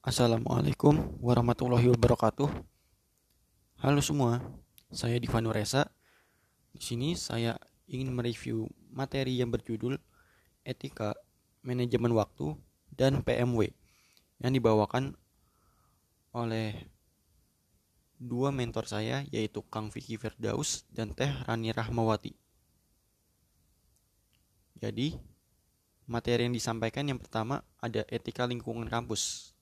Assalamualaikum warahmatullahi wabarakatuh. Halo semua, saya Diva Nuresa. Di sini saya ingin mereview materi yang berjudul Etika Manajemen Waktu dan PMW yang dibawakan oleh dua mentor saya yaitu Kang Vicky Firdaus dan Teh Rani Rahmawati. Jadi, materi yang disampaikan yang pertama ada etika lingkungan kampus,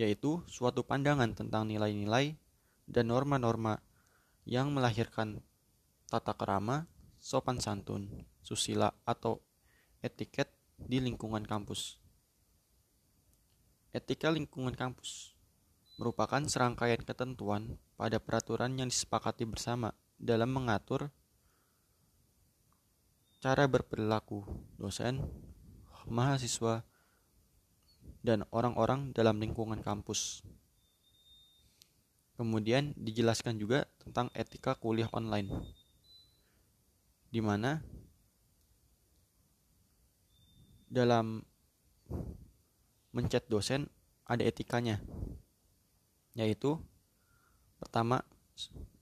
yaitu suatu pandangan tentang nilai-nilai dan norma-norma yang melahirkan tata kerama, sopan santun, susila atau etiket di lingkungan kampus. Etika lingkungan kampus merupakan serangkaian ketentuan pada peraturan yang disepakati bersama dalam mengatur cara berperilaku dosen, mahasiswa, dan orang-orang dalam lingkungan kampus. Kemudian dijelaskan juga tentang etika kuliah online, di mana dalam mencet dosen ada etikanya yaitu pertama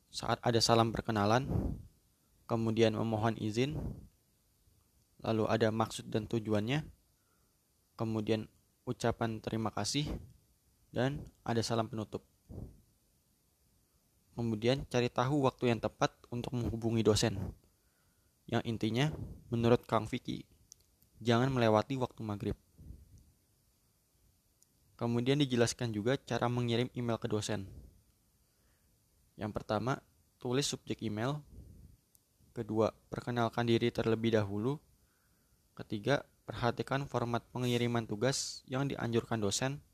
saat ada salam perkenalan, kemudian memohon izin, lalu ada maksud dan tujuannya, kemudian ucapan terima kasih, dan ada salam penutup. Kemudian cari tahu waktu yang tepat untuk menghubungi dosen. Yang intinya, menurut Kang Vicky, jangan melewati waktu maghrib. Kemudian dijelaskan juga cara mengirim email ke dosen. Yang pertama, tulis subjek email. Kedua, perkenalkan diri terlebih dahulu. Ketiga, perhatikan format pengiriman tugas yang dianjurkan dosen.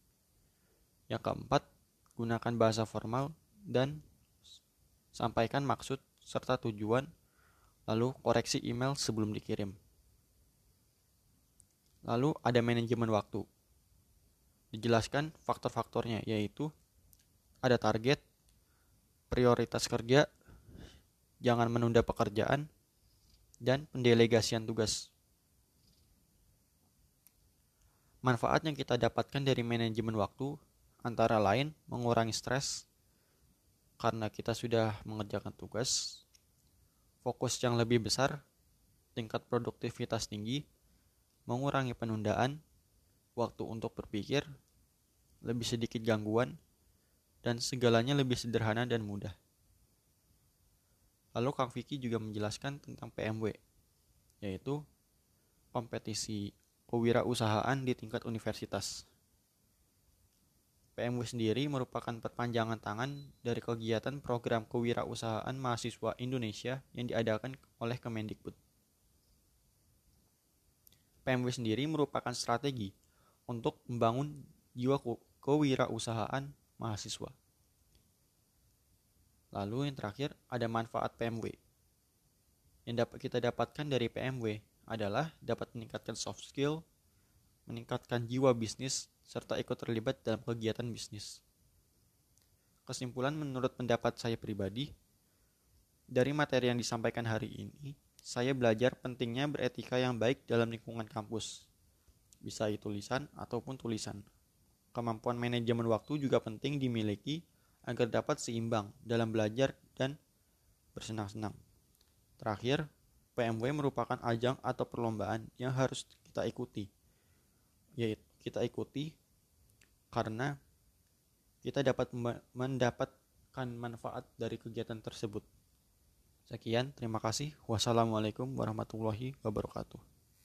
Yang keempat, gunakan bahasa formal dan sampaikan maksud serta tujuan, lalu koreksi email sebelum dikirim. Lalu ada manajemen waktu dijelaskan faktor-faktornya yaitu ada target, prioritas kerja, jangan menunda pekerjaan, dan pendelegasian tugas. Manfaat yang kita dapatkan dari manajemen waktu antara lain mengurangi stres karena kita sudah mengerjakan tugas, fokus yang lebih besar, tingkat produktivitas tinggi, mengurangi penundaan, waktu untuk berpikir, lebih sedikit gangguan, dan segalanya lebih sederhana dan mudah. Lalu Kang Vicky juga menjelaskan tentang PMW, yaitu kompetisi kewirausahaan di tingkat universitas. PMW sendiri merupakan perpanjangan tangan dari kegiatan program kewirausahaan mahasiswa Indonesia yang diadakan oleh Kemendikbud. PMW sendiri merupakan strategi untuk membangun jiwa kewirausahaan mahasiswa. Lalu yang terakhir ada manfaat PMW. Yang dapat kita dapatkan dari PMW adalah dapat meningkatkan soft skill, meningkatkan jiwa bisnis, serta ikut terlibat dalam kegiatan bisnis. Kesimpulan menurut pendapat saya pribadi, dari materi yang disampaikan hari ini, saya belajar pentingnya beretika yang baik dalam lingkungan kampus. Bisa itu tulisan ataupun tulisan. Kemampuan manajemen waktu juga penting dimiliki agar dapat seimbang dalam belajar dan bersenang-senang. Terakhir, PMW merupakan ajang atau perlombaan yang harus kita ikuti. Yaitu kita ikuti karena kita dapat mendapatkan manfaat dari kegiatan tersebut. Sekian, terima kasih. Wassalamualaikum warahmatullahi wabarakatuh.